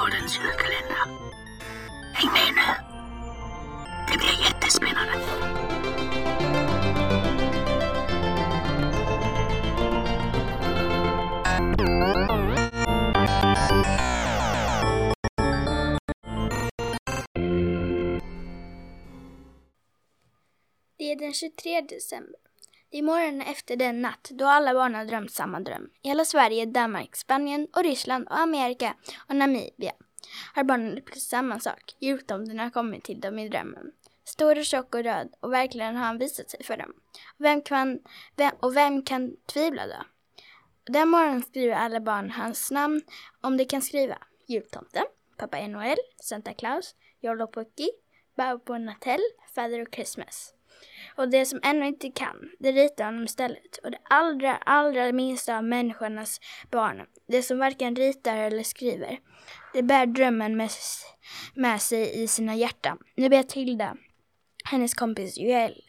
Trädgårdens julkalender. Häng med nu! Det blir jättespännande! Det är den 23 december. Det är morgonen efter den natt då alla barn har drömt samma dröm. I hela Sverige, Danmark, Spanien och Ryssland och Amerika och Namibia har barnen upplevt samma sak. Jultomten har kommit till dem i drömmen. Stor och tjock och röd och verkligen har han visat sig för dem. Och vem kan, vem, och vem kan tvivla då? Den morgonen skriver alla barn hans namn om de kan skriva. Jultomten, Pappa Noel, Santa Claus, Jollo Pucki, Bobo Natel, Father of Christmas. Och det som ännu inte kan, det ritar honom istället. Och det allra, allra minsta av människornas barn, det som varken ritar eller skriver, det bär drömmen med, med sig i sina hjärtan. Nu ber Tilda, hennes kompis Joel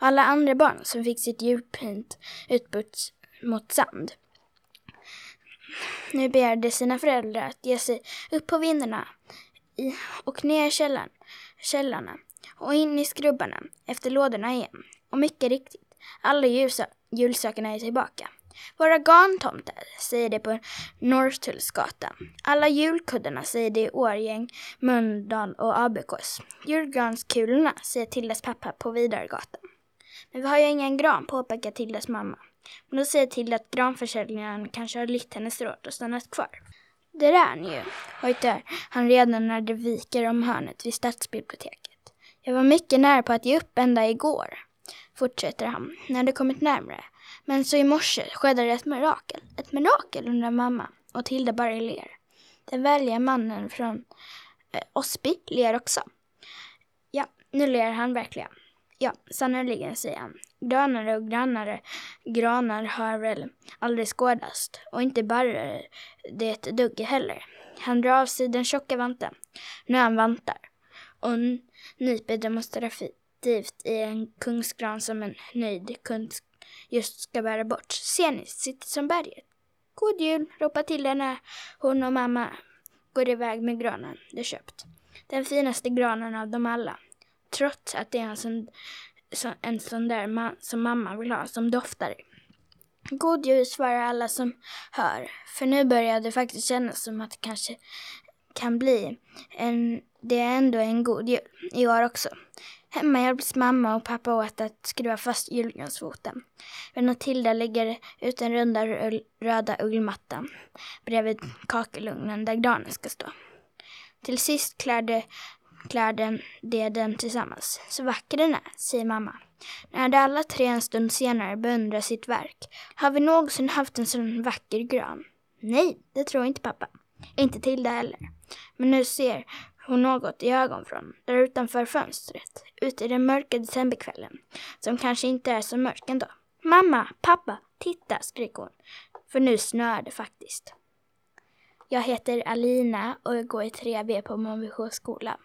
och alla andra barn som fick sitt julpynt utbytt mot sand. Nu ber de sina föräldrar att ge sig upp på vindarna och ner i källaren, källarna och in i skrubbarna efter lådorna igen. Och mycket riktigt, alla julsakerna är tillbaka. Våra garntomtar, säger det på Norrtullsgatan. Alla julkuddarna, säger det i Årgäng, Mölndal och Abbekås. Julgranskulorna, säger Tildas pappa på Vidargatan. Men vi har ju ingen gran, påpekar Tildas mamma. Men då säger Tilda att granförsäljaren kanske har lytt hennes råd och stannat kvar. Där är han ju, hojtar han redan när det viker om hörnet vid stadsbiblioteket. Jag var mycket nära på att ge upp ända igår, fortsätter han, när det kommit närmre. Men så i morse skedde det ett mirakel. Ett mirakel, undrar mamma. Och Tilda bara ler. Den vänliga mannen från eh, Osby ler också. Ja, nu ler han verkligen. Ja, sannerligen, säger han. Grönare och grannare granar har väl aldrig skådats. Och inte barrar det ett dugg heller. Han drar av sig den tjocka vanten. Nu är han vantar. Och nyper demonstrativt i en kungsgran som en nöjd kund just ska bära bort. Ser ni, sitter som berget. God jul, ropar till när hon och mamma går iväg med granen de köpt. Den finaste granen av dem alla. Trots att det är en sån, en sån där man, som mamma vill ha, som doftar. God jul svarar alla som hör, för nu börjar det faktiskt kännas som att det kanske kan bli en det är ändå en god jul i år också. Hemma hjälps mamma och pappa åt att skruva fast julgransfoten. Men Tilda lägger ut den runda röda ullmattan bredvid kakelugnen där granen ska stå. Till sist klär de, de den tillsammans. Så vacker den är, säger mamma. När de alla tre en stund senare beundrar sitt verk. Har vi någonsin haft en sån vacker gran? Nej, det tror inte pappa. Inte Tilda heller. Men nu ser hon något i ögonvrån, där utanför fönstret, ute i den mörka decemberkvällen, som kanske inte är så mörk ändå. Mamma, pappa, titta, skriker hon, för nu snöar det faktiskt. Jag heter Alina och jag går i 3B på Månviksjö skola.